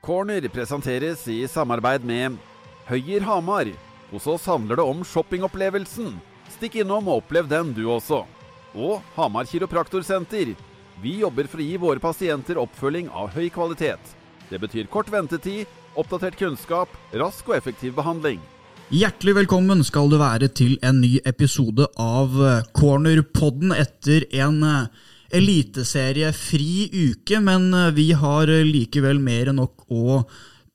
Corner presenteres i samarbeid med Høyer Hamar. Hos oss handler det om shoppingopplevelsen. Stikk innom og opplev den du også. Og Hamar kiropraktorsenter. Vi jobber for å gi våre pasienter oppfølging av høy kvalitet. Det betyr kort ventetid, oppdatert kunnskap, rask og effektiv behandling. Hjertelig velkommen skal du være til en ny episode av Cornerpodden etter en eh, eliteseriefri uke, men eh, vi har likevel mer enn nok å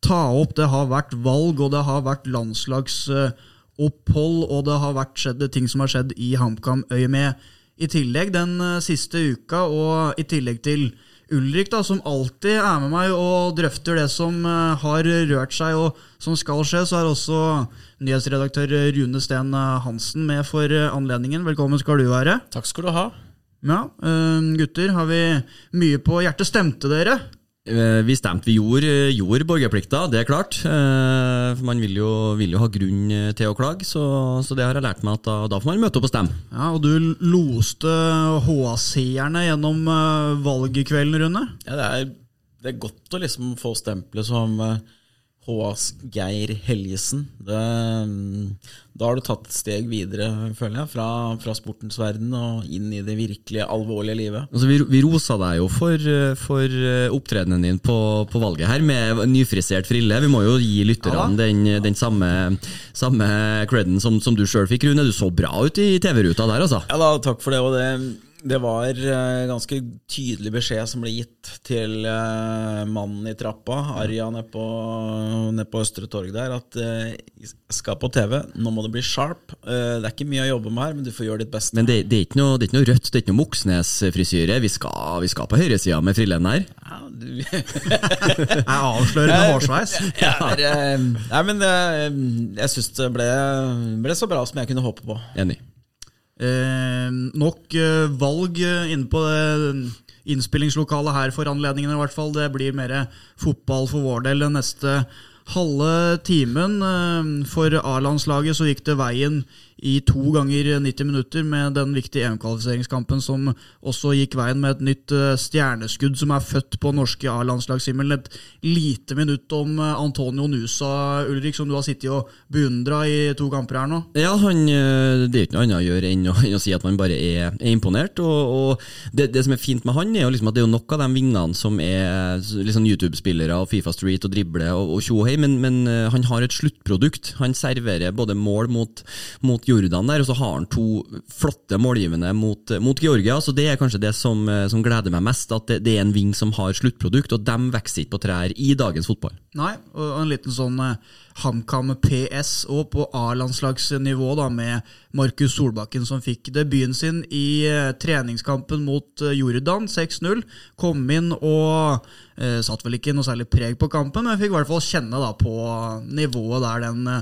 ta opp. Det har vært valg, og det har vært landslagsopphold, og det har vært skjedd ting som har skjedd i HamKam-øyemed i tillegg den eh, siste uka, og i tillegg til Ulrik, da, som alltid er med meg og drøfter det som har rørt seg og som skal skje, så er også nyhetsredaktør Rune Steen Hansen med for anledningen. Velkommen skal du være. Takk skal du ha. Ja, uh, gutter, har vi mye på hjertet? Stemte dere? Eh, vi stemte. Vi gjorde, gjorde borgerplikta, det er klart. For man vil jo, vil jo, ha grunn til å klage, så, så, det har jeg lært meg at da, da, får man møte opp og stemme. Ja, Og du loste HA-seerne gjennom eh, valgkvelden, Rune? Ja, det er, det er godt å liksom få stempelet som HAs Geir Helgesen. Det, da har du tatt et steg videre, føler jeg, fra, fra, sportens verden og inn i det virkelig alvorlige livet. Altså, vi, vi rosa deg jo for, for opptredenen din på, på, valget her, med nyfrisert frille. Vi må jo gi lytterne ja, den, den, samme, samme creden som, som du sjøl fikk, Rune. Du så bra ut i TV-ruta der, altså. Ja da, takk for det. og det det var uh, ganske tydelig beskjed som ble gitt til uh, mannen i trappa, Arja nede på, ned på Østre Torg der, at uh, skal på TV, nå må det bli sharp. det er ikke mye å jobbe med her, men du får gjøre ditt beste. Men det, det, er, ikke noe, det er ikke noe rødt, det er ikke noe Moxnes-frisyre. Vi, vi, skal på høyresida med frillen her. Ja, du... jeg avslører med hårsveis. ja, nei, men jeg syns det ble, ble så bra som jeg kunne håpe på. Enig. Eh, nok eh, valg eh, inne på det innspillingslokalet her for anledningen. i hvert fall. Det blir mer fotball for vår del den neste halve timen. For A-landslaget så gikk det veien i to ganger 90 minutter med den viktige EM-kvalifiseringskampen som også gikk veien med et nytt eh, stjerneskudd som er født på norske A-landslagshimmelen. Et lite minutt om eh, Antonio Nusa, Ulrik, som du har sittet og beundra i to kamper her nå. Ja, han, eh, det er ikke noe annet å gjøre enn å, enn å si at man bare er, er imponert. og, og det, det, som er fint med han, er jo liksom at det er nok av de vingene som er liksom YouTube-spillere og Fifa Street og dribler og, og tjohei, men, men han har et sluttprodukt. Han serverer både mål mot, mot Jordan der, og så har han to flotte målgivende mot, mot Georgia. så Det er kanskje det som, eh, som gleder meg mest, at det, det, er en ving som har sluttprodukt, og de vokser ikke på trær i dagens fotball. Nei, og en liten sånn uh, HamKam PS og på A-landslagsnivå, da, med Markus Solbakken, som fikk debuten sin i uh, treningskampen mot uh, Jordan 6-0. Kom inn og satt vel ikke noe særlig preg på kampen, men fikk i hvert fall kjenne da på nivået der den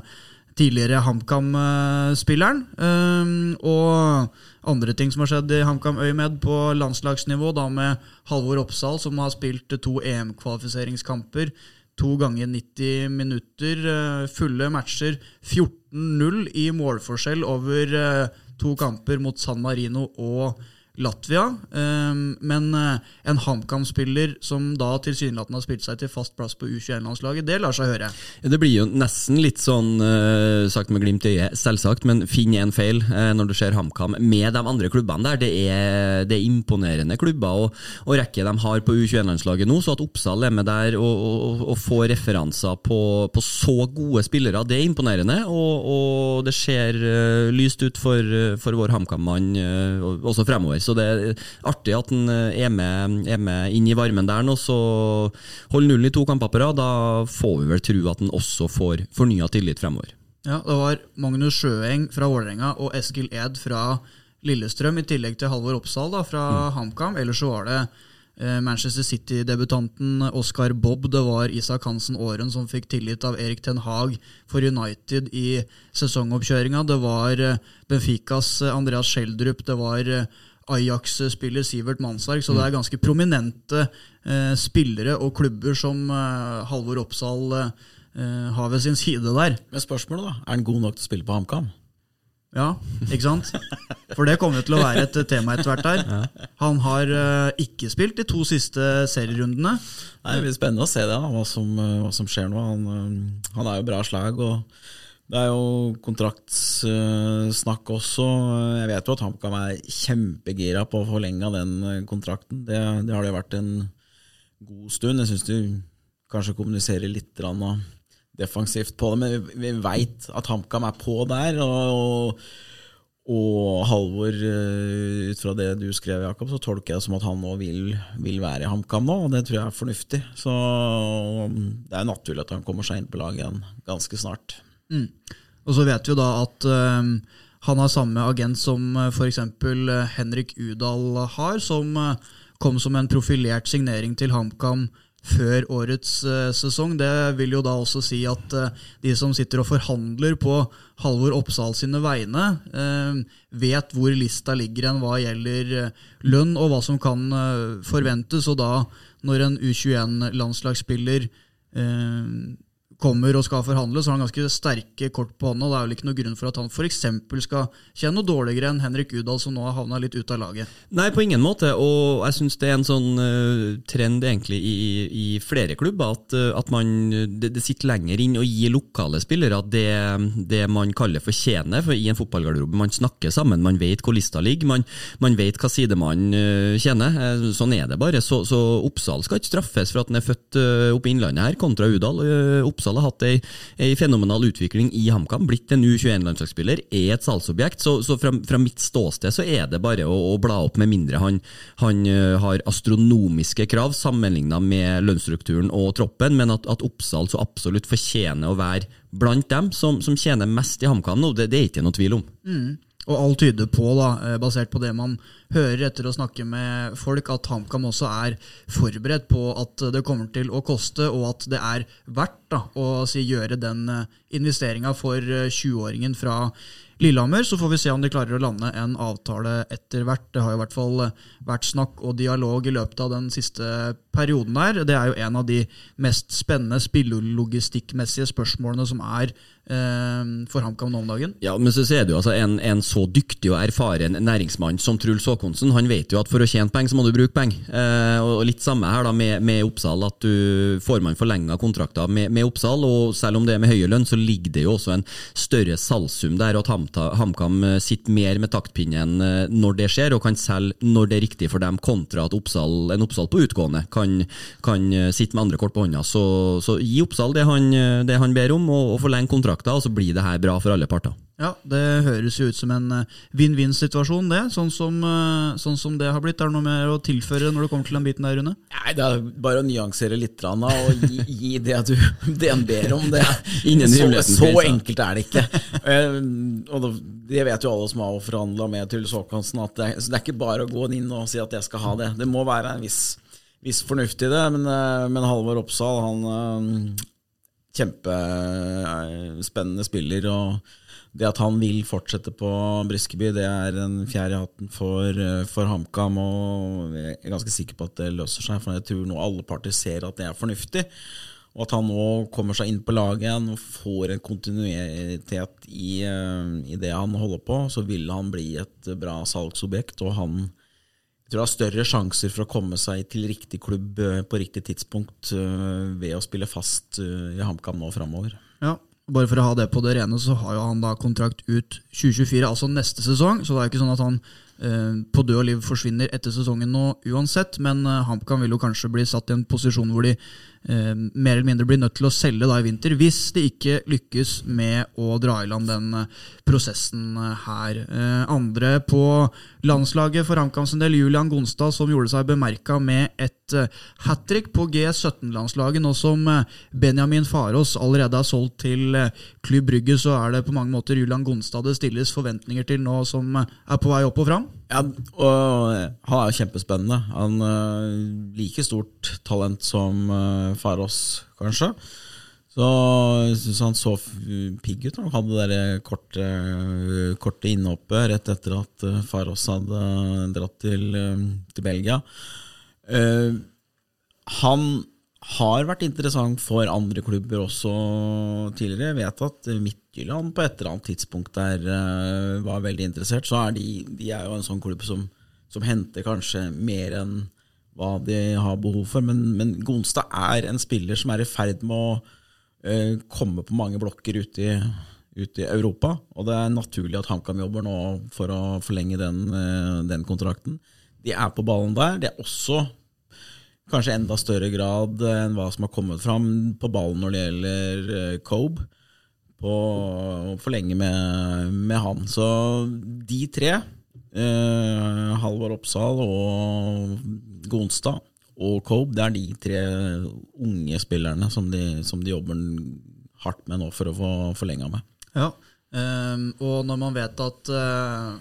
tidligere HamKam-spilleren. Ehm, og andre ting som har skjedd i HamKam Øymed på landslagsnivå, da med Halvor Oppsal, som har spilt to EM-kvalifiseringskamper. To ganger 90 minutter, eh, fulle matcher. 14-0 i målforskjell over eh, to kamper mot San Marino og Latvia. Ehm, men eh, en HamKam-spiller som da tilsynelatende har spilt seg til fast plass på U21-landslaget, det lar seg høre. Det blir jo nesten litt sånn, uh, sagt med glimt i øyet, selvsagt, men finn en feil uh, når du ser HamKam med de andre klubbene der. Det er, det er imponerende klubber og, og rekke de har på U21-landslaget nå, så at Oppsal er med der og, og, og får referanser på, på, så gode spillere, det er imponerende. Og, det ser lyst ut for, for vår HamKam-mann også fremover. Så det er artig at han eh, er med, er med inn i varmen der nå. Så hold nullen i to kamper på rad. Da får vi vel tro at han også får fornya tillit fremover. Ja, Det var Magnus Sjøeng fra Vålerenga og Eskil Ed fra Lillestrøm, i tillegg til Halvor Oppsal da, fra mm. HamKam. Ellers så var det eh, Manchester City-debutanten Oscar Bob, det var Isak Hansen Aaren som fikk tillit av Erik Ten Hag for United i sesongoppkjøringa. Det var eh, Benficas Andreas Schjelderup, det var Ajax-spiller Sivert Mannsverk, så det er ganske prominente eh, spillere og klubber som eh, Halvor Oppsal eh, har ved sin side der. Men spørsmålet da, Er han god nok til å spille på HamKam? Ja, ikke sant? For det kommer jo til å være et tema etter hvert her. Han har eh, ikke spilt de to siste serierundene. Nei, Det blir spennende å se det, da, hva som, eh, hva som skjer nå. Han, eh, han er jo bra slag. og Det er jo kontraktsnakk også. Jeg vet jo at HamKam er kjempegira på å forlenge den eh, kontrakten. Det, det har det vært en god stund. Jeg syns du kanskje kommuniserer litt defensivt på det, men vi, vi veit at HamKam er på der. og, og Halvor, eh, ut fra det du skrev, Jakob, så tolker jeg det som at han nå vil, vil være i HamKam nå, og det tror jeg er fornuftig. Så det er naturlig at han kommer seg inn på laget igjen ganske snart. Mm. Og så vet vi jo da at eh, han har samme agent som uh, f.eks. Henrik Udal har, som eh, kom som en profilert signering til HamKam før årets eh, sesong. Det vil jo da også si at eh, de som sitter og forhandler på Halvor Oppsal sine vegne, eh, vet hvor lista ligger enn hva gjelder eh, lønn og hva som kan eh, forventes. Og da, når en U21-landslagsspiller eh, kommer og skal forhandle, så har han ganske sterke kort på hånda. Det er vel ikke noe grunn for at han f.eks. skal kjenne noe dårligere enn Henrik Udal, som nå har havna litt ut av laget. Nei, på ingen måte. Og jeg syns det er en sånn uh, trend egentlig i, i flere klubber at, uh, at man det, det, sitter lenger inn å gi lokale spillere det, det man kaller fortjener for i en fotballgarderobe. Man snakker sammen, man vet hvor lista ligger, man, man vet hva side man uh, kjenner. sånn er det bare. Så, så, Oppsal skal ikke straffes for at han er født oppe i Innlandet her, kontra Udal. Oppsal Oppsal har hatt ei, ei fenomenal utvikling i HamKam, blitt en U21-landslagsspiller, er et salgsobjekt. Så, så fra, fra, mitt ståsted så er det bare å, å bla opp, med mindre han, han har astronomiske krav sammenligna med lønnsstrukturen og troppen, men at, at, Oppsal så absolutt fortjener å være blant dem som, som tjener mest i HamKam nå, det, det er ikke noe tvil om. Mm. Og alt tyder på, da, eh, basert på det man hører etter å snakke med folk, at HamKam også er forberedt på at det kommer til å koste, og at det er verdt da, å si, gjøre den eh, investeringa for 20-åringen eh, fra Lillehammer. Så får vi se om de klarer å lande en avtale etter hvert. Det har i hvert fall vært snakk og dialog i løpet av den siste perioden der. Det er jo en av de mest spennende spillelogistikkmessige spørsmålene som er for HamKam nå om dagen. Ja, men så ser du altså en, en, så dyktig og erfaren næringsmann som Truls Håkonsen. Han vet jo at for å tjene penger, så må du bruke penger. Eh, og litt samme her da med, med Oppsal, at du får man forlenga kontrakter med, med, Oppsal. Og selv om det er med høye lønn, så ligger det jo også en større salgssum der, og at HamKam eh, sitter mer med taktpinnen eh, når det skjer, og kan selge når det er riktig for dem, kontra at Oppsal, en Oppsal på utgående kan, kan eh, sitte med andre kort på hånda. Så, så gi Oppsal det han, det han ber om, og, og forlenge kontrakten kontrakter, og så blir det her bra for alle parter. Ja, det høres jo ut som en eh, vinn-vinn-situasjon, det. Sånn som, eh, sånn som, det har blitt. Er det noe mer å tilføre når det kommer til den biten der, Rune? Nei, det er bare å nyansere litt og gi, gi det du det ber om. Det. så, så enkelt er det ikke. Eh, og det vet jo alle som har forhandla med Truls Håkonsen, at det, det, er ikke bare å gå inn og si at jeg skal ha det. Det må være en viss, viss fornuft i det. Men, men Halvor Oppsal han kjempespennende spiller. og det at han vil fortsette på Briskeby, det er en fjær i hatten for, for HamKam. Og jeg er ganske sikker på at det løser seg, for jeg tror nå alle parter ser at det er fornuftig. Og at han nå kommer seg inn på laget igjen og får en kontinuitet i, i det han holder på, så vil han bli et bra salgsobjekt. Og han tror jeg har større sjanser for å komme seg til riktig klubb eh, på riktig tidspunkt eh, ved å spille fast eh, i HamKam nå framover. Ja, bare for å ha det på det rene, så har jo han da kontrakt ut 2024, altså neste sesong. Så det er jo ikke sånn at han eh, på død og liv forsvinner etter sesongen nå uansett. Men eh, HamKam vil jo kanskje bli satt i en posisjon hvor de eh, mer eller mindre blir nødt til å selge da i vinter, hvis de ikke lykkes med å dra i land den eh, prosessen eh, her. Eh, andre på landslaget for HamKams del, Julian Gonstad, som gjorde seg bemerka med et uh, hat trick på G17-landslaget. Nå som Benjamin Farås allerede er solgt til Klubb Brygge, så er det på mange måter Julian Gonstad det stilles forventninger til nå som er på vei opp og fram? Ja, og Han er jo kjempespennende. Han er like stort talent som Farås, kanskje. Så jeg syns han så pigg ut. Han hadde det korte, korte innhoppet rett etter at eh, Farås hadde dratt til, eh, til Belgia. Uh, han har vært interessant for andre klubber også tidligere. Jeg vet at Midtjylland på et eller annet tidspunkt der uh, var veldig interessert. Så er de, de er jo en sånn klubb som, som henter kanskje mer enn hva de har behov for. Men, men Gonstad er en spiller som er i ferd med å uh, komme på mange blokker ute i, ute i Europa. Og det er naturlig at HamKam jobber nå for å forlenge den, uh, den kontrakten. De er på ballen der. Det er også kanskje enda større grad enn hva som har kommet fram på ballen når det gjelder Cobe. Eh, på å forlenge med, med, han. Så de tre, eh, Halvor Oppsal og Gonstad og Cobe, det er de tre unge spillerne som de, som de jobber hardt med nå for å få forlenga med. Ja, um, og når man vet at uh,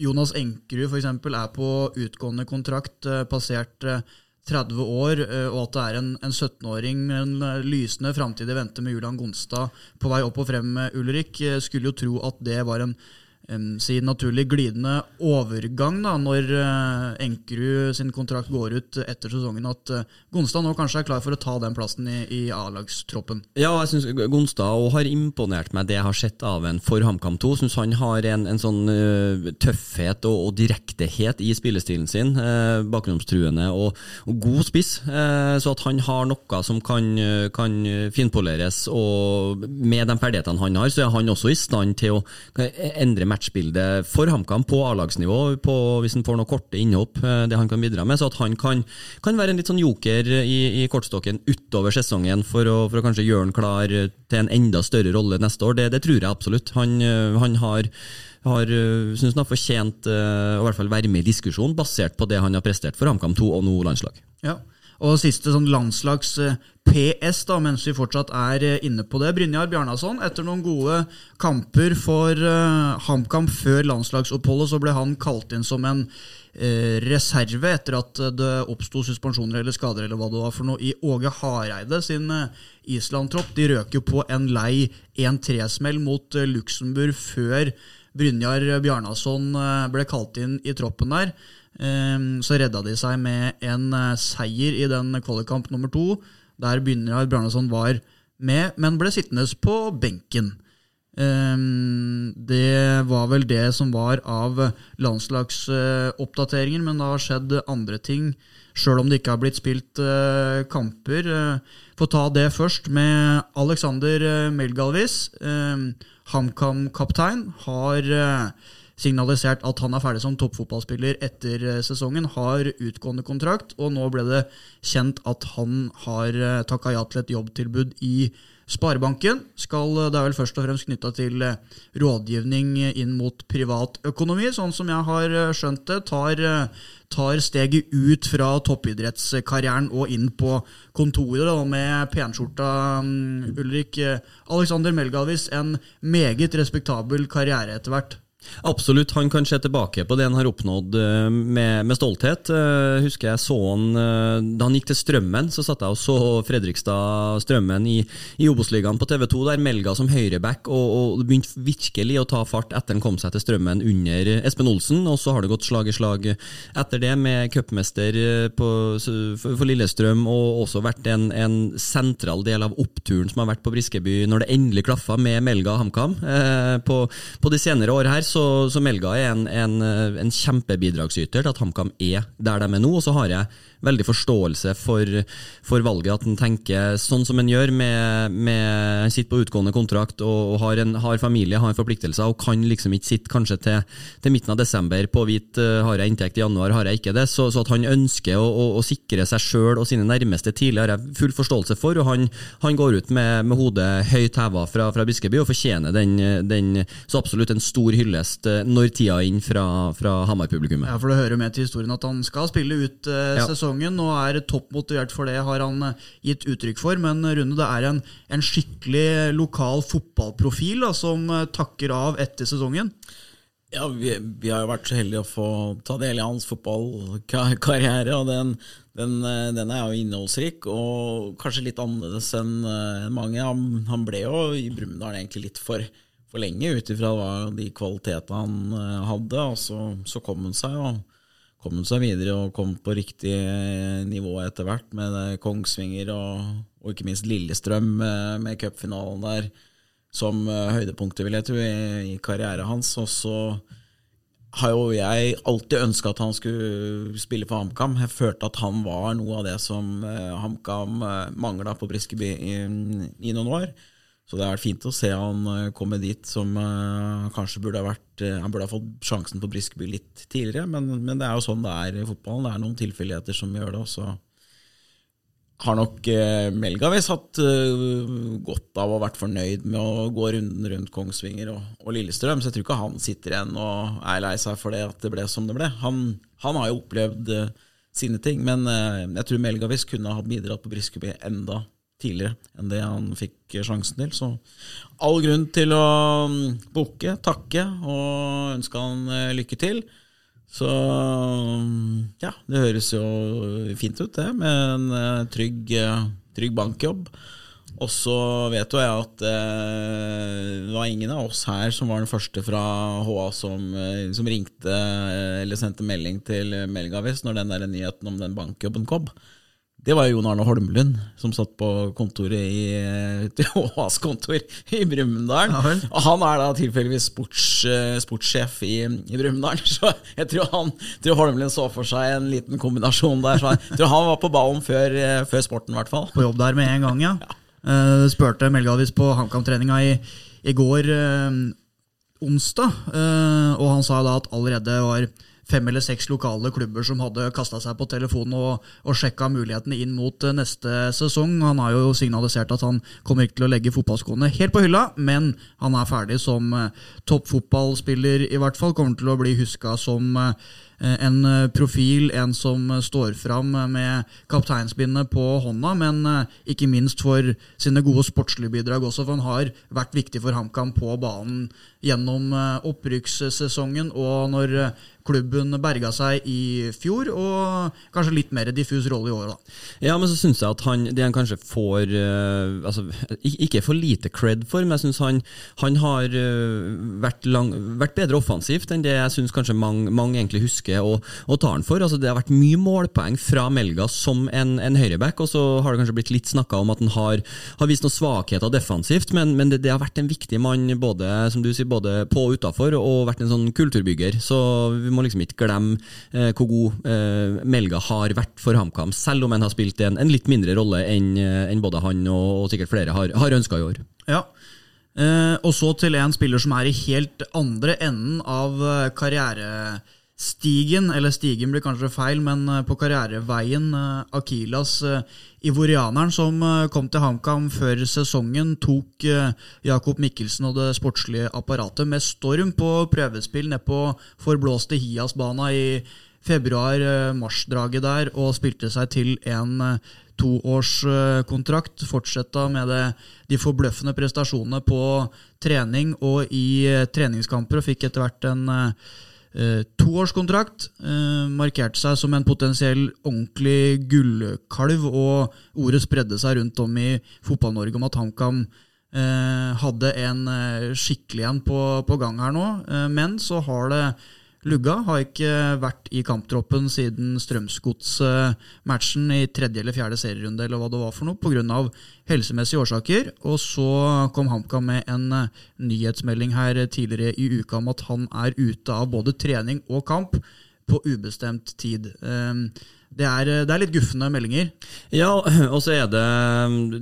Jonas Enkerud f.eks. er på utgående kontrakt, uh, passert uh, 30 år, eh, og at det er en, en 17-åring med en eh, lysende framtid i vente med Julian Gonstad på vei opp og frem, med Ulrik. Eh, skulle jo tro at det var en si naturlig glidende overgang da, når uh, Enkerud sin kontrakt går ut etter sesongen, at uh, Gonstad nå kanskje er klar for å ta den plassen i, i A-lagstroppen? Ja, jeg syns Gonstad har imponert meg det jeg har sett av en for HamKam 2. Syns han har en, en sånn uh, tøffhet og, og, direktehet i spillestilen sin. Uh, bakgrunnstruende og, og, god spiss. så at han har noe som kan, kan finpoleres, og med de ferdighetene han har, så er han også i stand til å endre matchbildet for HamKam på A-lagsnivå, hvis han får noen korte innhopp, eh, det han kan bidra med. Så at han kan, kan være en litt sånn joker i, i kortstokken utover sesongen for å, for å, kanskje gjøre han klar til en enda større rolle neste år, det, det tror jeg absolutt. Han, eh, han har har, eh, synes han har fortjent å i hvert fall være med i diskusjonen, basert på det han har prestert for HamKam 2 og nå landslag. Ja, og siste sånn landslags-PS, da, mens vi fortsatt er eh, inne på det. Brynjar Bjarnason, etter noen gode kamper for uh, HamKam før landslagsoppholdet, så ble han kalt inn som en uh, reserve etter at det oppsto suspensjoner eller skader eller hva det var for noe i Åge Hareide sin uh, Island-tropp. De røk jo på en lei 1-3-smell mot Luxembourg før Brynjar Bjarnason ble kalt inn i troppen der. Ehm, så redda de seg med en eh, seier i den kvalikkamp nummer to, der Brynjar Bjarnason var med, men ble sittende på benken. Ehm, det var vel det som var av landslagsoppdateringer, men det har skjedd andre ting, sjøl om det ikke har blitt spilt eh, kamper. Eh, få ta det først med Alexander Melgalvis. Ehm, HamKam-kaptein har signalisert at han er ferdig som toppfotballspiller etter eh, sesongen, har utgående kontrakt, og nå ble det kjent at han har eh, takka ja til et jobbtilbud i Sparebanken. Skal, eh, det er vel først og fremst knytta til rådgivning inn mot privatøkonomi, sånn som jeg har skjønt det. Tar, tar steget ut fra toppidrettskarrieren og inn på kontoret da, med penskjorta, mm, Ulrik. Alexander Melgavis, en meget respektabel karriere etter hvert. Absolutt, han kan se tilbake på det han har oppnådd eh, med, med stolthet. Eh, husker jeg så han eh, da han gikk til Strømmen, så satt jeg og så Fredrikstad-Strømmen i, i Obos-ligaen på TV2, der Melga som høyreback, og, og begynte virkelig å ta fart etter han kom seg til Strømmen under Espen Olsen, og så har det gått slag i slag etter det, med cupmester for Lillestrøm, og også vært en, en, sentral del av oppturen som har vært på Briskeby når det endelig klaffa med Melga HamKam. På, på de senere år her så, så Melga er en, en, en kjempebidragsyter til at HamKam er der de er nå. Og så har jeg veldig forståelse for, for valget, at han tenker sånn som han gjør. med, med sitter på utgående kontrakt og, og har, en, har, familie, har forpliktelser, og kan liksom ikke sitte kanskje til, til midten av desember på hvit uh, har jeg inntekt i januar, har jeg ikke det. Så, så at han ønsker å, å, å sikre seg sjøl og sine nærmeste tidlig, har jeg full forståelse for. og Han, han går ut med, med hodet høyt heva fra, fra Biskeby og fortjener den, den, så absolutt en stor hyllest eh, når tida er inn fra, fra Hamar-publikummet. Ja, for Det hører med til historien at han skal spille ut uh, ja. sesongen sesongen og er toppmotivert for det, har han eh, gitt uttrykk for. Men eh, Rune, det er en, en skikkelig lokal fotballprofil da, som eh, takker av etter sesongen. Ja, vi, vi, har jo vært så heldige å få ta del i hans fotballkarriere. og den, den, den, er jo innholdsrik og kanskje litt annerledes enn mange. Han, han ble jo i Brumunddal egentlig litt for, for lenge ut ifra de kvalitetene han hadde. og så, så kom han seg. og kom han seg videre og kom på riktig nivå etter hvert, med Kongsvinger og, og ikke minst Lillestrøm med, med cupfinalen der som høydepunktet, vil jeg tro, i, i karrieren hans. Og så har jo jeg alltid ønska at han skulle spille for HamKam. Jeg følte at han var noe av det som HamKam mangla på Briskeby i, i, noen år. Så det vært fint å se han uh, komme dit som uh, kanskje burde ha vært Han burde ha fått sjansen på Briskeby litt tidligere, men, men, det er jo sånn det er i fotballen. Det er noen tilfeldigheter som gjør det. Også har nok eh, Melgavis hatt godt av å vært fornøyd med å gå runden rundt Kongsvinger og, og, Lillestrøm, så jeg tror ikke han sitter igjen og er lei seg for det at det ble som det ble. Han, han har jo opplevd sine ting, men jeg tror Melgavis kunne ha bidratt på Briskeby enda tidligere enn det han fikk sjansen til. Så all grunn til å um, bukke, takke og ønske han lykke til. Så ja, det høres jo fint ut, det, med en uh, trygg, uh, trygg, bankjobb. Og så vet jo jeg at det var ingen av oss her som var den første fra HA som, som ringte eller sendte melding til Melgavis når den der nyheten om den bankjobben kom. Det var Jon Arne Holmlund, som satt på kontoret i HAs kontor i Brumunddal. Ja, han er da tilfeldigvis sports, eh, sportssjef i, i Brumunddal, så jeg tror, han, tror Holmlund så for seg en liten kombinasjon der. Så jeg tror han var på ballen før, eh, før sporten, i hvert fall. På jobb der med en gang, ja. ja. Uh, spurte Melgavis på HamKam-treninga i, i, går uh, onsdag, uh, og han sa da at allerede var fem eller seks lokale klubber som hadde kasta seg på telefonen og, og sjekka mulighetene inn mot eh, neste sesong. Han har jo signalisert at han kommer ikke til å legge fotballskoene helt på hylla, men han er ferdig som uh, toppfotballspiller, i hvert fall. Kommer til å bli huska som uh, en profil, en som står fram med kapteinsbindet på hånda, men ikke minst for sine gode sportslige bidrag også, for han har vært viktig for HamKam på banen gjennom opprykkssesongen. Og når klubben berga seg i fjor, og kanskje litt mer diffus rolle i år. da. Ja, men så syns jeg at han, det han kanskje får altså, Ikke for lite cred for, men jeg syns han, han, har vært, lang, vært, bedre offensivt enn det jeg syns kanskje mange, mange, egentlig husker og, og tar han for. Altså, det har vært mye målpoeng fra Melga som en, en høyreback, og så har det kanskje blitt litt snakka om at han har, har vist noen svakheter defensivt, men, men det, det, har vært en viktig mann både, som du sier, både på og utafor, og vært en sånn kulturbygger. Så vi må liksom ikke glemme eh, hvor god eh, Melga har vært for HamKam, selv om han har spilt en, en litt mindre rolle enn eh, en både han og, og, sikkert flere har, har ønska i år. Ja, eh, og så til en spiller som er i helt andre enden av eh, karriere stigen, eller stigen blir kanskje feil, men eh, på karriereveien eh, Akilas eh, ivorianeren som kom til HamKam før sesongen, tok Jakob Mikkelsen og det sportslige apparatet med storm på prøvespill ned på forblåste Hias-bana i februar-mars-draget der, og spilte seg til en toårskontrakt. Fortsetta med det, de forbløffende prestasjonene på trening og i treningskamper, og fikk etter hvert en Eh, toårskontrakt. Eh, markerte seg som en potensiell ordentlig gullkalv, og ordet spredde seg rundt om i Fotball-Norge om at HamKam eh, hadde en eh, skikkelig en på, på, gang her nå. Eh, men så har det Lugga har ikke vært i kamptroppen siden Strømsgods-matchen i tredje eller fjerde serierunde, eller hva det var for noe, pga. helsemessige årsaker. Og så kom HamKam med en eh, nyhetsmelding her tidligere i uka om at han er ute av både trening og kamp på ubestemt tid. Um, det er, eh, det er, litt gufne meldinger. Ja, og så er det,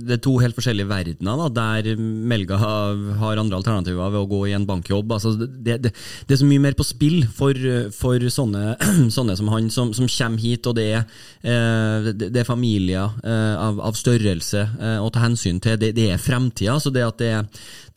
det er to helt forskjellige verdener, da, der Melga har, har, andre alternativer ved å gå i en bankjobb. Altså, det, det, er så mye mer på spill for, for sånne, sånne, som han, som, som, kommer hit, og det er, eh, det, er familier eh, av, av, størrelse å ta hensyn til. Det, er fremtida. Så det at det,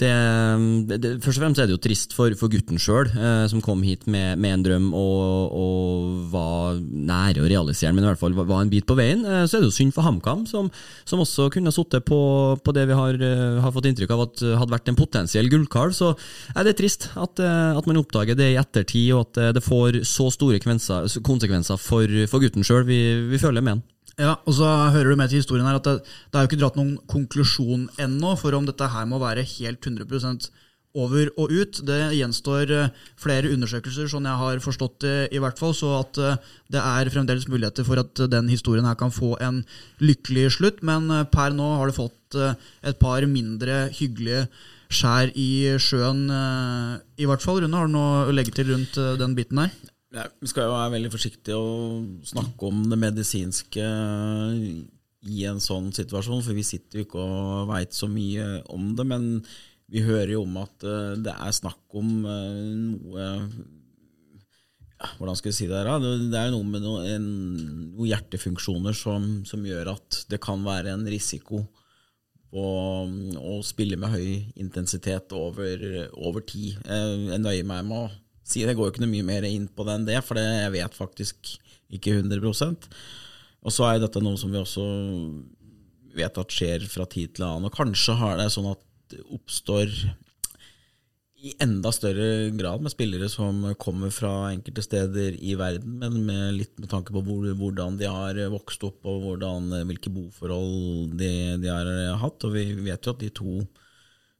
Først og fremst er det jo trist for, for gutten sjøl, eh, som kom hit med, med en drøm og, og var nære å realisere men i hvert fall var en bit på veien. Eh, så er det jo synd for HamKam, som, som, også kunne sittet på, på, det vi har, eh, har, fått inntrykk av at hadde vært en potensiell gullkalv. Så er det trist at, eh, at, man oppdager det i ettertid, og at det får så store konsekvenser for, for gutten sjøl. Vi, vi, føler med han. Ja, og så hører du med til historien her at det, det er jo ikke dratt noen konklusjon ennå for om dette her må være helt 100% over og ut. Det gjenstår eh, flere undersøkelser, sånn jeg har forstått det i hvert fall. Så at eh, det er fremdeles muligheter for at den historien her kan få en lykkelig slutt. Men eh, per nå har det fått et par mindre hyggelige skjær i sjøen, i hvert fall. Rune, har du noe å legge til rundt den biten her? Ja, vi skal jo være veldig forsiktige og snakke om det medisinske i en sånn situasjon, for vi sitter jo ikke og veit så mye om det. Men vi hører jo om at uh, det er snakk om uh, noe ja, Hvordan skal vi si det? her? Det er noe med noen en, noe hjertefunksjoner som, som, gjør at det kan være en risiko å, spille med høy intensitet over, over tid. Jeg nøyer meg med å si det. går jo ikke noe mye mer inn på det enn det, for det, jeg vet faktisk ikke 100% Og så er dette noe som vi også vet at skjer fra tid til annen. Og kanskje har det sånn at det oppstår i enda større grad med spillere som kommer fra enkelte steder i verden, men med litt med tanke på hvor, hvordan de har vokst opp og hvordan, hvilke boforhold de, de, har hatt. Og vi vet jo at de to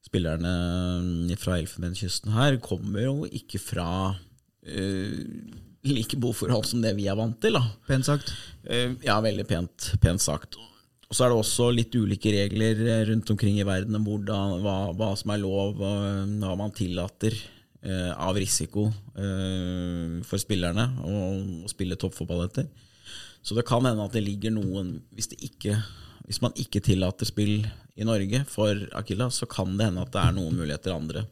spillerne fra Elfenbenskysten her kommer jo ikke fra uh, like boforhold som det vi er vant til. Da. Pent sagt. Uh, ja, veldig pent, pent sagt. Og så er det også litt ulike regler eh, rundt omkring i verden om hva, hva, som er lov, hva man tillater uh, av risiko eh, for spillerne å, å spille toppfotball etter. Så det kan hende at det ligger noen Hvis, det ikke, hvis man ikke tillater spill i Norge for Akilla, så kan det hende at det er noen muligheter andre,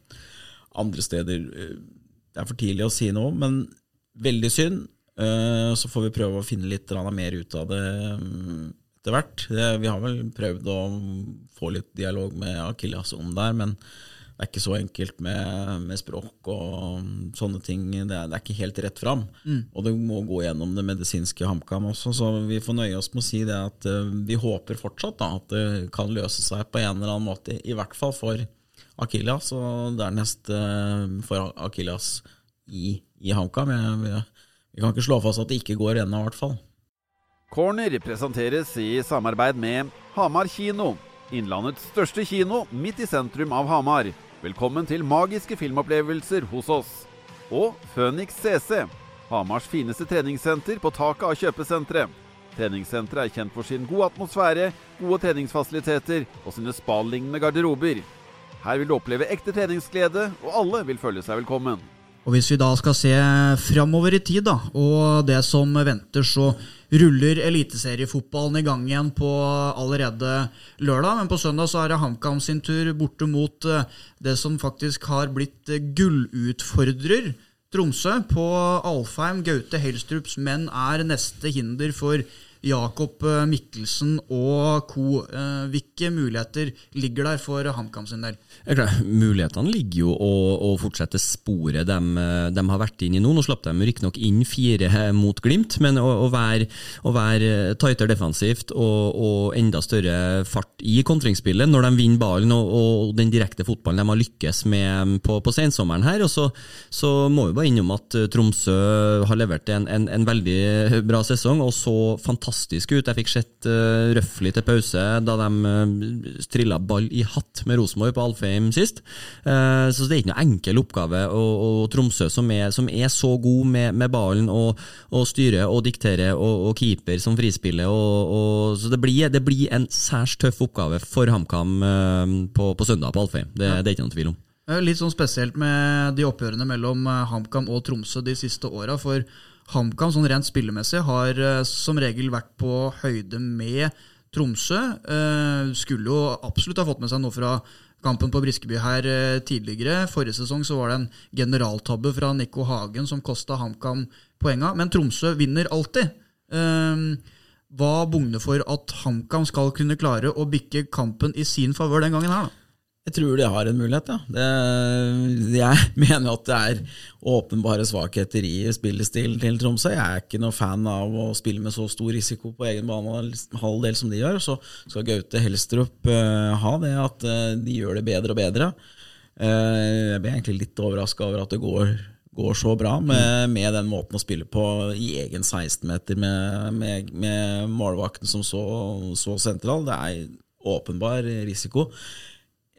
andre steder. Eh, det er for tidlig å si noe, men veldig synd. Eh, så får vi prøve å finne litt mer ut av det mm, etter hvert. Vi har vel prøvd å få litt dialog med Akillas om det her, men det er ikke så enkelt med, med språk og sånne ting. Det er, det er ikke helt rett fram. Mm. Og det må gå gjennom det medisinske HamKam også, så vi får nøye oss med å si det at uh, vi håper fortsatt da, at det kan løse seg på en eller annen måte, i hvert fall for Akilias, og dernest uh, for Akilias i, i HamKam. Vi, vi, kan ikke slå fast at det ikke går ennå, i hvert fall. Corner presenteres i samarbeid med Hamar kino. Innlandets største kino midt i sentrum av Hamar. Velkommen til magiske filmopplevelser hos oss. Og Phoenix CC. Hamars fineste treningssenter på taket av kjøpesenteret. Treningssenteret er kjent for sin gode atmosfære, gode treningsfasiliteter og sine spalignende garderober. Her vil du oppleve ekte treningsglede, og alle vil føle seg velkommen. Og Hvis vi da skal se framover i tid, da, og det som venter, så ruller eliteseriefotballen i gang igjen på allerede lørdag. Men på søndag så er det HamKam sin tur borte mot eh, det som faktisk har blitt gullutfordrer. Tromsø på Alfheim. Gaute Helstrups menn er neste hinder for Jakob eh, Mikkelsen og co. Eh, hvilke muligheter ligger der for HamKam sin del? Mulighetene ligger jo å, å fortsette sporet de, eh, de, har vært inn i nå. Nå slapp de riktignok inn fire mot Glimt, men å, å, være, å være tightere defensivt og, og, enda større fart i kontringsspillet når de vinner ballen og, og, den direkte fotballen de har lykkes med på, på sensommeren her. Og så, så må vi bare innom at Tromsø har levert en, en, en veldig bra sesong og så fantastisk fantastisk ut. Jeg fikk sett uh, Røffli til pause da de uh, trilla ball i hatt med Rosenborg på Alfheim sist. Uh, så det er ikke noe enkel oppgave. Og, og Tromsø, som er, som er, så god med, med ballen og, og styrer og dikterer, og, og, keeper som frispiller. Og, så det blir, det blir, en særs tøff oppgave for HamKam uh, på, på, søndag på Alfheim. Det, det er ikke noen tvil om. Litt sånn spesielt med de oppgjørene mellom HamKam og Tromsø de siste åra. For HamKam sånn rent spillemessig har uh, som regel vært på høyde med Tromsø. Uh, skulle jo absolutt ha fått med seg noe fra kampen på Briskeby her uh, tidligere. Forrige sesong så var det en generaltabbe fra Nico Hagen som kosta HamKam poenga, men Tromsø vinner alltid. hva bugner for at HamKam skal kunne klare å bikke kampen i sin favør den gangen her, da? Jeg tror de har en mulighet, ja. Det, jeg mener at det er åpenbare svakheter i spillestilen til Tromsø. Jeg er ikke noe fan av å spille med så stor risiko på egen banehalvdel som de gjør. Så skal Gaute Helstrup uh, ha det, at uh, de gjør det bedre og bedre. Uh, jeg ble egentlig litt overraska over at det går, går så bra med, med, den måten å spille på i egen 16-meter, med, med, med målvakten som så, så sentral. Det er åpenbar risiko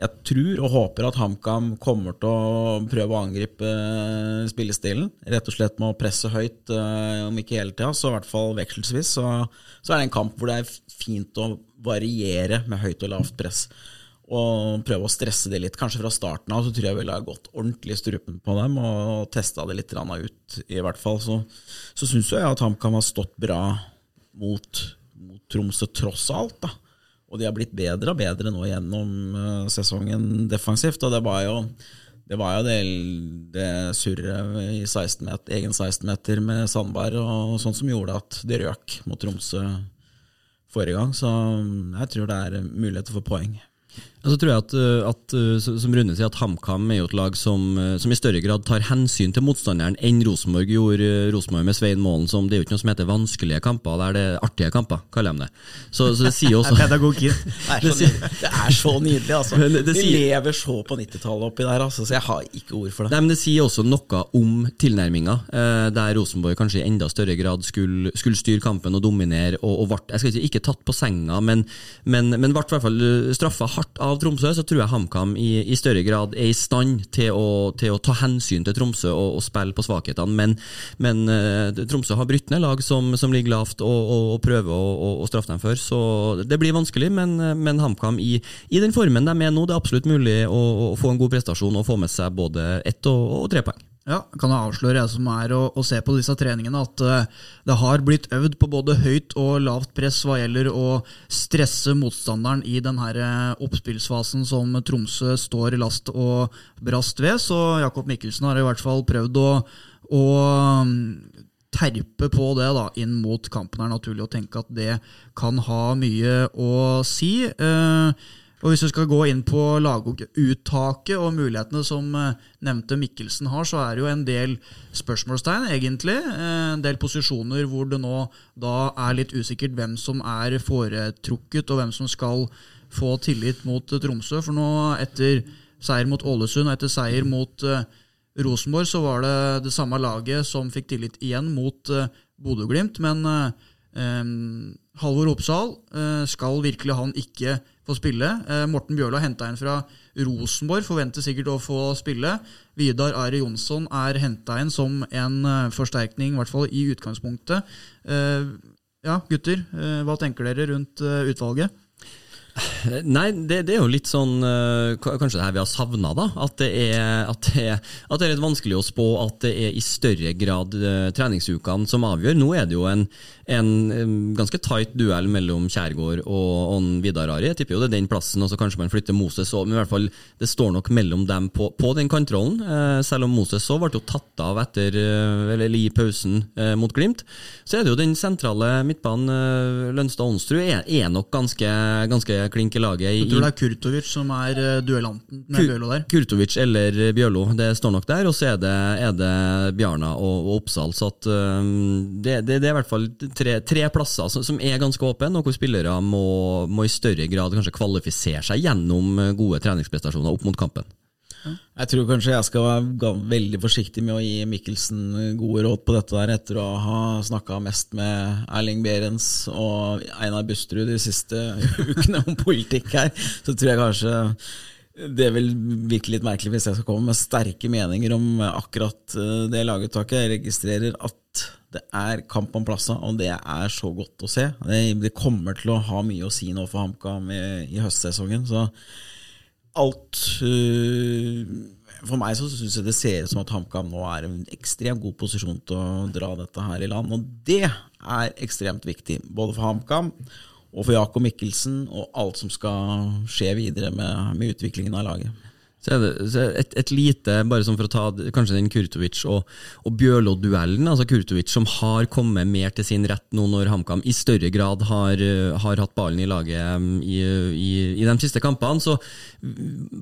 jeg tror og håper at HamKam kommer til å prøve å angripe eh, spillestilen. Rett og slett med å presse høyt, eh, om ikke hele tida, så i hvert fall vekselsvis. Så, så er det en kamp hvor det er fint å variere med høyt og lavt press. Og prøve å stresse det litt. Kanskje fra starten av så tror jeg ville ha gått ordentlig strupen på dem og testa det litt ut, i hvert fall. Så, så syns jeg at HamKam har stått bra mot, mot Tromsø, tross alt. da og de har blitt bedre og bedre nå gjennom uh, sesongen defensivt. Og det var jo det, var jo det, det surret i 16 meter, egen 16-meter med Sandberg og sånn som gjorde at det røk mot Tromsø forrige gang. Så jeg tror det er muligheter for poeng. Og så tror jeg at, eh, at, eh, som Rune sier, at HamKam er jo et lag som, eh, som, i større grad tar hensyn til motstanderen enn Rosenborg gjorde. Rosenborg med Svein Målen, som det er jo ikke noe som heter vanskelige kamper, det er det artige kamper, kaller de det. Så, så det sier også Pedagogikk. Det, det, er så nydelig, altså. Det, det, De lever så på 90-tallet oppi der, altså, så jeg har ikke ord for det. Nei, men Det sier også noe om tilnærminga, der Rosenborg kanskje i enda større grad skulle, skulle styre kampen og dominere. og, og vart, Jeg skal ikke, ikke tatt på senga, men, men, men ble i hvert fall straffa hardt av av Tromsø, så tror jeg HamKam i, i, større grad er i stand til å, til å ta hensyn til Tromsø og, og spille på svakhetene. Men, men uh, Tromsø har brutt ned lag som, som, ligger lavt og, og, og prøver å, å, straffe dem før. Så det blir vanskelig, men, men HamKam i, i, den formen de er nå, det er absolutt mulig å, å få en god prestasjon og få med seg både ett og, tre poeng. Ja, kan jeg avsløre, jeg som er å, å se på disse treningene, at uh, det har blitt øvd på både høyt og lavt press hva gjelder å stresse motstanderen i denne uh, oppspillsfasen som Tromsø står last og brast ved. Så Jakob Mikkelsen har i hvert fall prøvd å, å terpe på det da, inn mot kampen. er naturlig å tenke at det kan ha mye å si. Uh, og Hvis vi skal gå inn på laguttaket og mulighetene som eh, nevnte Mikkelsen har, så er det jo en del spørsmålstegn, egentlig. Eh, en del posisjoner hvor det nå da er litt usikkert hvem som er foretrukket, og hvem som skal få tillit mot Tromsø. For nå, etter seier mot Ålesund og etter seier mot uh, Rosenborg, så var det det samme laget som fikk tillit igjen mot Bodø-Glimt. Men um, Halvor Oppsal, skal virkelig han ikke få spille. Eh, Morten Bjørlo er henta inn fra Rosenborg, forventer sikkert å få spille. Vidar Ari Jonsson er henta inn som en eh, forsterkning, i hvert fall i utgangspunktet. Ja, gutter, hva tenker dere rundt utvalget? Nei, det, det, er jo litt sånn uh, Kanskje det her vi har savna, da. At det, er, at, det at det, er, litt vanskelig å spå at det er i større grad uh, treningsukene som avgjør. Nå er det jo en, en ganske tight duell mellom Kjærgaard og, og Vidar Ari. Jeg tipper jo det er den plassen, og så kanskje man flytter Moses òg. Men i hvert fall, det står nok mellom dem på, på den kantrollen. Eh, selv om Moses så ble jo tatt av etter, eh, eller i pausen eh, mot Glimt. Så er det jo den sentrale midtbanen, eh, Lønstad-Onsrud, er, er, nok ganske, ganske klink i laget. Du tror det er Kurtovic som er uh, duellanten med Bjørlo der? Kurtovic eller Bjørlo, det står nok der. Og så er det, er det Bjarna og, og Oppsal. Så at, um, det, det, det, er i hvert fall tre, tre plasser som, som, er ganske åpne, og hvor spillere må, må, i større grad kanskje kvalifisere seg gjennom gode treningsprestasjoner opp mot kampen. Jeg tror kanskje jeg skal være veldig forsiktig med å gi Mikkelsen gode råd på dette der, etter å ha snakka mest med Erling Behrens og Einar Busterud de siste ukene om politikk her. Så tror jeg kanskje det vil virke litt merkelig hvis jeg skal komme med sterke meninger om akkurat eh, det laguttaket. Jeg registrerer at det er kamp om plassene, og det er så godt å se. Det, kommer til å ha mye å si nå for HamKam i, høstsesongen. Så alt uh, For meg så syns jeg det ser ut som at HamKam nå er en ekstremt god posisjon til å dra dette her i land. Og det er ekstremt viktig, både for HamKam og for Jakob Mikkelsen og alt som skal skje videre med, med utviklingen av laget. Så er det et, et, lite, bare sånn for å ta kanskje den Kurtovic og, og Bjørlo-duellen. altså Kurtovic som har kommet mer til sin rett nå når HamKam i større grad har, har hatt ballen i laget um, i, i, i, de siste kampene. Så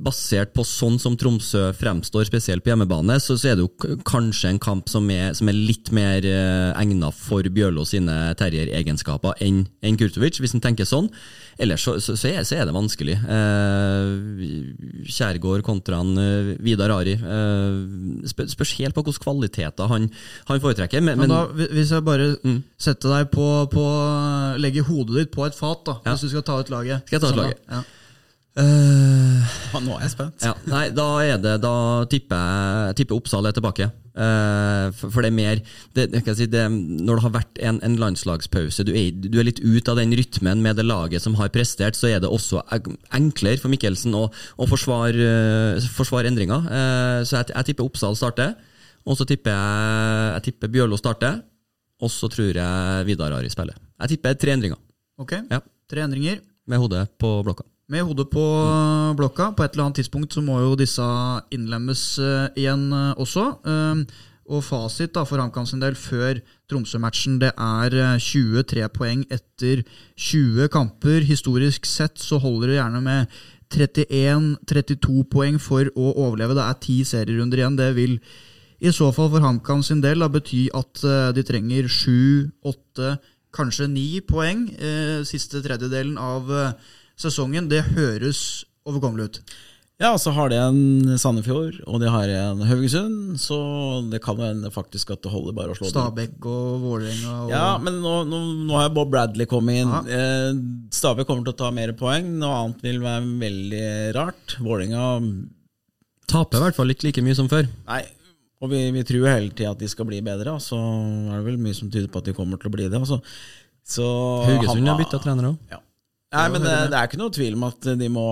basert på sånn som Tromsø fremstår, spesielt på hjemmebane, så, så er det jo kanskje en kamp som er, som er litt mer egnet for Bjørlo sine terrieregenskaper enn en Kurtovic, hvis en tenker sånn. Ellers så, så, så, er, så er, det vanskelig. Eh, Kjærgaard kontra han, uh, Vidar Ari. Uh, spørs helt på hvilke kvaliteter han, han foretrekker. Men, men, da, hvis jeg bare mm. setter deg på, på Legger hodet ditt på et fat, da, ja. hvis du skal ta ut laget. Skal jeg ta ut laget? Ja. Uh, nå er jeg spent. Ja, nei, da er det Da tipper jeg tipper Oppsal er tilbake. Uh, for, for det er mer det, si, det, Når det har vært en, en landslagspause, du er, du er litt ut av den rytmen med det laget som har prestert, så er det også enklere for Mikkelsen å, å forsvare, uh, forsvare endringer. Eh, så jeg, jeg tipper Oppsal starter. Og så tipper jeg, jeg tipper Bjørlo starter. Og så tror jeg Vidar Ari spiller. Jeg tipper tre endringer, Ok, Ja. tre endringer. med hodet på blokka. Med hodet på blokka. På et eller annet tidspunkt så må jo disse innlemmes eh, igjen eh, også. Eh, og fasit da for HamKam sin del før Tromsø-matchen det er eh, 23 poeng etter 20 kamper. Historisk sett så holder det gjerne med 31-32 poeng for å overleve. Det er ti serierunder igjen. Det vil i så fall for HamKam sin del da bety at eh, de trenger 7-8, kanskje 9 poeng eh, siste tredjedelen av eh, sesongen. Det høres overkommelig ut. Ja, så har de en Sandefjord, og de har en Haugesund, så det kan jo hende faktisk at det holder bare å slå dem. Stabæk og Vålerenga og Ja, men nå, nå, nå har Bob Bradley kommet inn. Eh, Stabæk kommer til å ta mer poeng. Noe annet vil være veldig rart. Vålerenga Taper i hvert fall ikke like mye som før. Nei. Og vi, vi tror hele tida at de skal bli bedre, og så er det vel mye som tyder på at de kommer til å bli det. Altså. Så Haugesund har bytta trener òg. Ja. Nei, men det, det er ikke noe tvil om at de må,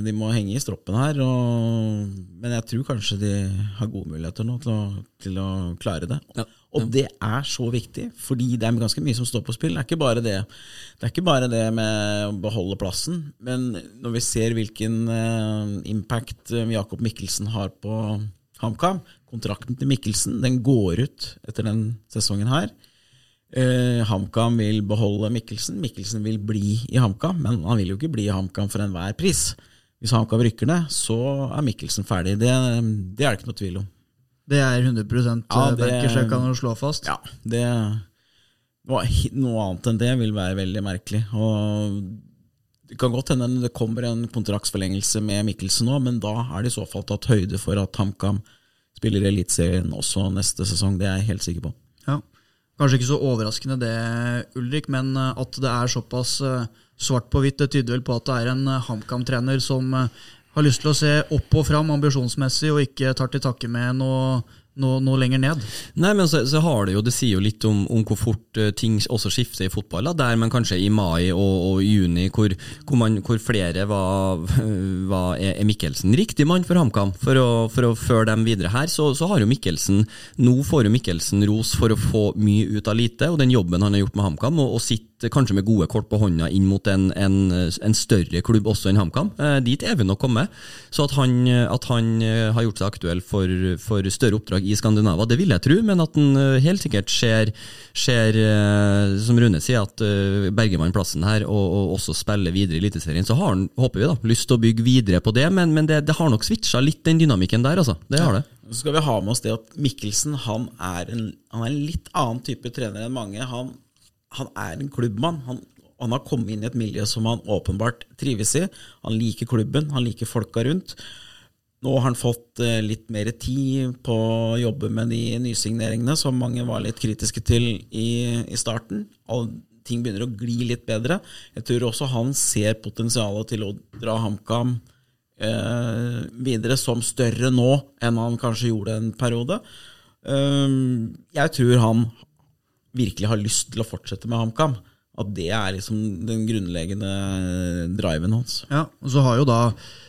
de må henge i stroppen her. Og, men jeg tror kanskje de har gode muligheter nå til å, til å klare det. Ja. Og det er så viktig, fordi det er ganske mye som står på spill. Det er ikke bare det, det, ikke bare det med å beholde plassen, men når vi ser hvilken eh, impact eh, Jakob Mikkelsen har på HamKam Kontrakten til Mikkelsen den går ut etter den sesongen her. Eh, HamKam vil beholde Mikkelsen. Mikkelsen vil bli i HamKam, men han vil jo ikke bli i HamKam for enhver pris. Hvis HamKam rykker ned, så er Mikkelsen ferdig. Det, det er det ikke noe tvil om. Det er 100 Ja, det- Berkersjø kan slå fast. Ja, det noe, noe annet enn det vil være veldig merkelig. Og det kan godt hende det kommer en kontraktsforlengelse med Mikkelsen nå, men da er det i så fall tatt høyde for at HamKam spiller Eliteserien også neste sesong. Det er jeg helt sikker på. Ja. Kanskje ikke så overraskende det, Ulrik, men eh, at det er såpass eh, svart på hvitt, det tyder vel på at det er en eh, HamKam-trener som har lyst til å se opp og fram ambisjonsmessig, og ikke tar til takke med noe, noe, noe lenger ned. Nei, men så, så har det jo, det sier jo litt om, om hvor fort eh, ting også skifter i fotball. Da, der man kanskje i mai og, og juni, hvor, hvor, man, hvor flere var, var er Mikkelsen riktig mann for HamKam for å, for å føre dem videre her, så, så har jo Mikkelsen Nå får jo Mikkelsen ros for å få mye ut av lite, og den jobben han har gjort med HamKam, og, og sitter kanskje med gode kort på hånda inn mot en, en, en større klubb også enn HamKam. Eh, dit er vi nok kommet. Så at han, at han eh, har gjort seg aktuell for, for større oppdrag i Skandinava, det vil jeg tro, men at han eh, helt sikkert ser, ser eh, som Rune sier, at eh, berger man plassen her og, og også spiller videre i Eliteserien, så har han, håper vi, da, lyst til å bygge videre på det, men, men det, det har nok switcha litt den dynamikken der, altså. Det har det. Så skal vi ha med oss det at Mikkelsen han er en, han er en litt annen type trener enn mange. Han, han er en klubbmann. Han, han har kommet inn i et miljø som han åpenbart trives i. Han liker klubben, han liker folka rundt. Nå har han fått eh, litt mer tid på å jobbe med de nysigneringene som mange var litt kritiske til i, i starten. All, ting begynner å gli litt bedre. Jeg tror også han ser potensialet til å dra HamKam eh, videre som større nå enn han kanskje gjorde en periode. Eh, jeg tror han virkelig har lyst til å fortsette med HamKam. At det er liksom den grunnleggende driven hans. Ja, og Så har jo da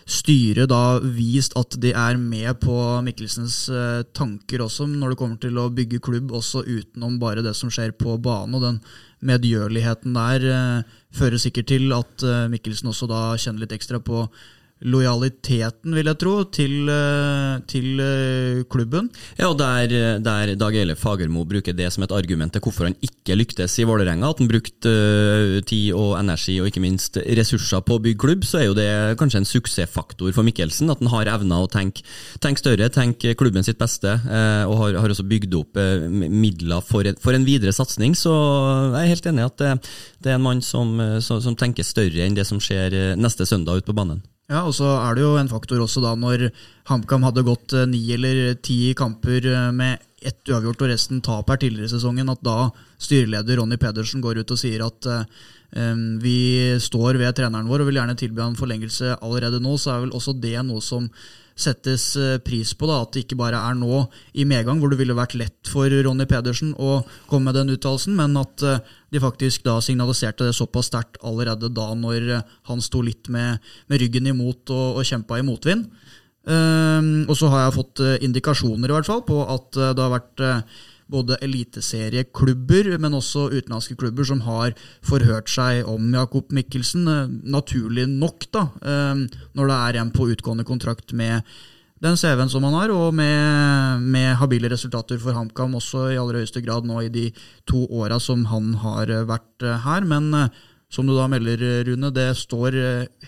styret da vist at de er med på Mikkelsens eh, tanker også, når det kommer til å bygge klubb, også utenom bare det som skjer på banen. Og den medgjørligheten der eh, fører sikkert til at eh, Mikkelsen også da kjenner litt ekstra på lojaliteten, vil jeg tro, til, eh, til eh, klubben. Ja, og der, der Dag Eile Fagermo bruker det som et argument til hvorfor han ikke lyktes i Vålerenga, at han brukte øh, tid og energi og ikke minst ressurser på å bygge klubb, så er jo det kanskje en suksessfaktor for Mikkelsen. At han har evna å tenke, tenke større, tenke klubben sitt beste, eh, og har, har også bygd opp eh, midler for, for en videre satsing. Så jeg er helt enig i at det, det er en mann som, eh, som, som tenker større enn det som skjer eh, neste søndag ute på banen. Ja, og så er det jo en faktor også da når HamKam hadde gått eh, ni eller ti kamper eh, med ett uavgjort og resten tap her tidligere i sesongen, at da styreleder Ronny Pedersen går ut og sier at Um, vi står ved treneren vår og vil gjerne tilby han forlengelse allerede nå, så er vel også det noe som settes eh, pris på. da, At det ikke bare er nå i medgang, hvor det ville vært lett for Ronny Pedersen å komme med den uttalelsen, men at eh, de faktisk da signaliserte det såpass sterkt allerede da når eh, han sto litt med, med ryggen imot og, og kjempa i motvind. Um, og så har jeg fått indikasjoner i hvert fall på at det har vært både eliteserieklubber, men også utenlandske klubber som har forhørt seg om Jakob Mikkelsen. Eh, naturlig nok, da, eh, når det er en på utgående kontrakt med den CV-en som han har, og med, med, habile resultater for HamKam også i aller høyeste grad nå i de to åra som han har vært eh, her. Men som du da melder, Rune, det står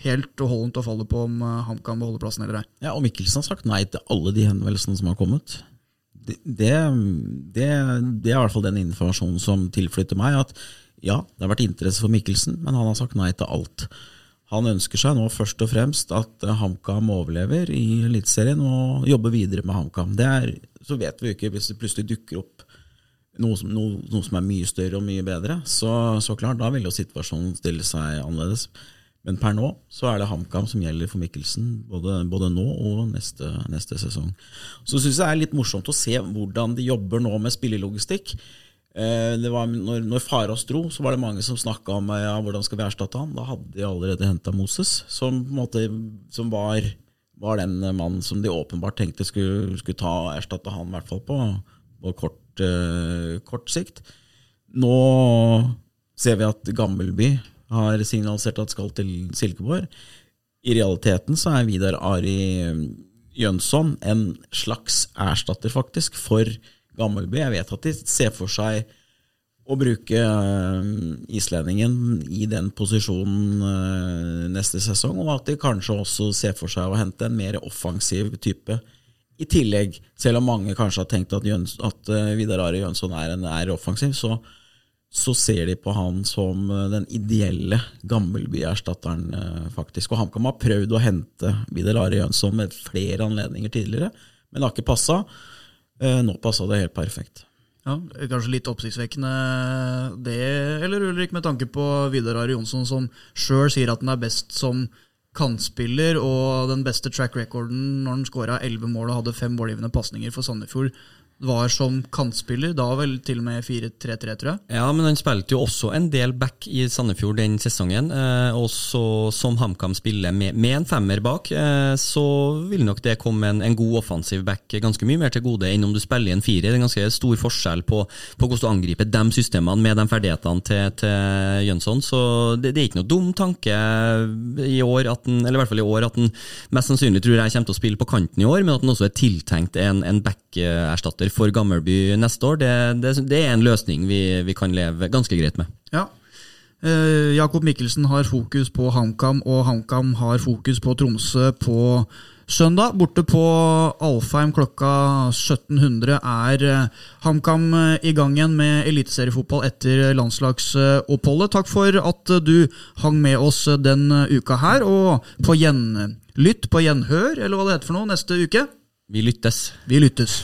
helt og holdent og faller på om HamKam beholder plassen eller ei. Ja, og Mikkelsen har sagt nei til alle de henvendelsene som har kommet det, det, det, er i hvert fall den informasjonen som tilflytter meg. At ja, det har vært interesse for Mikkelsen, men han har sagt nei til alt. Han ønsker seg nå først og fremst at HamKam overlever i Eliteserien og jobber videre med HamKam. Så vet vi jo ikke hvis det plutselig dukker opp noe som, noe, noe som, er mye større og mye bedre. Så, så klart, da vil jo situasjonen stille seg annerledes. Men per nå så er det HamKam som gjelder for Mikkelsen, både, både nå og neste, neste sesong. Så syns jeg det er litt morsomt å se hvordan de jobber nå med spillelogistikk. Eh, det var, når, når Farås dro, så var det mange som snakka om ja, hvordan skal vi erstatte han. Da hadde de allerede henta Moses, som, måte, som var, var, den mannen som de åpenbart tenkte skulle, skulle ta og erstatte han, i hvert fall på, på kort, eh, kort sikt. Nå ser vi at Gammelby har signalisert at skal til Silkeborg. I realiteten så er Vidar Ari Jønsson en slags erstatter, faktisk, for Gammelby. Jeg vet at de ser for seg å bruke uh, islendingen i den posisjonen uh, neste sesong, og at de kanskje også ser for seg å hente en mer offensiv type i tillegg. Selv om mange kanskje har tenkt at, Jøns, at uh, Vidar Ari Jønsson er, en, er offensiv, så så ser de på han som eh, den ideelle Gammelby-erstatteren, eh, faktisk. Og HamKam har prøvd å hente Vidar Are Jønsson med flere anledninger tidligere, men det har ikke passa. Eh, nå passa det helt perfekt. Ja, Kanskje litt oppsiktsvekkende det, eller Ulrik, med tanke på Vidar Are Jonsson, som sjøl sier at han er best som kantspiller, og den beste track recorden når han skåra elleve mål og hadde fem målgivende pasninger for Sandefjord var som kantspiller, da vel til og med 4-3-3, tror jeg. Ja, men han spilte jo også en del back i Sandefjord den sesongen. Eh, og så som HamKam spiller med, med, en femmer bak, eh, så vil nok det komme en, en, god offensiv back ganske mye mer til gode enn om du spiller i en firer. Det er en ganske stor forskjell på, på hvordan du angriper de systemene med de ferdighetene til, til Jønsson. Så det, det, er ikke noe dum tanke i år, den, eller i hvert fall i år, at han mest sannsynlig tror jeg kommer til å spille på kanten i år, men at han også er tiltenkt en, en back-erstatter for Gammelby neste år, det, det, det er en løsning vi, vi, kan leve ganske greit med. Ja. Eh, Jakob Mikkelsen har fokus på HamKam, og HamKam har fokus på Tromsø på søndag. Borte på Alfheim klokka 1700 er eh, HamKam eh, i gang igjen med eliteseriefotball etter landslagsoppholdet. Takk for at du hang med oss den uka her, og på gjenlytt, på gjenhør, eller hva det heter for noe, neste uke. Vi lyttes. Vi lyttes.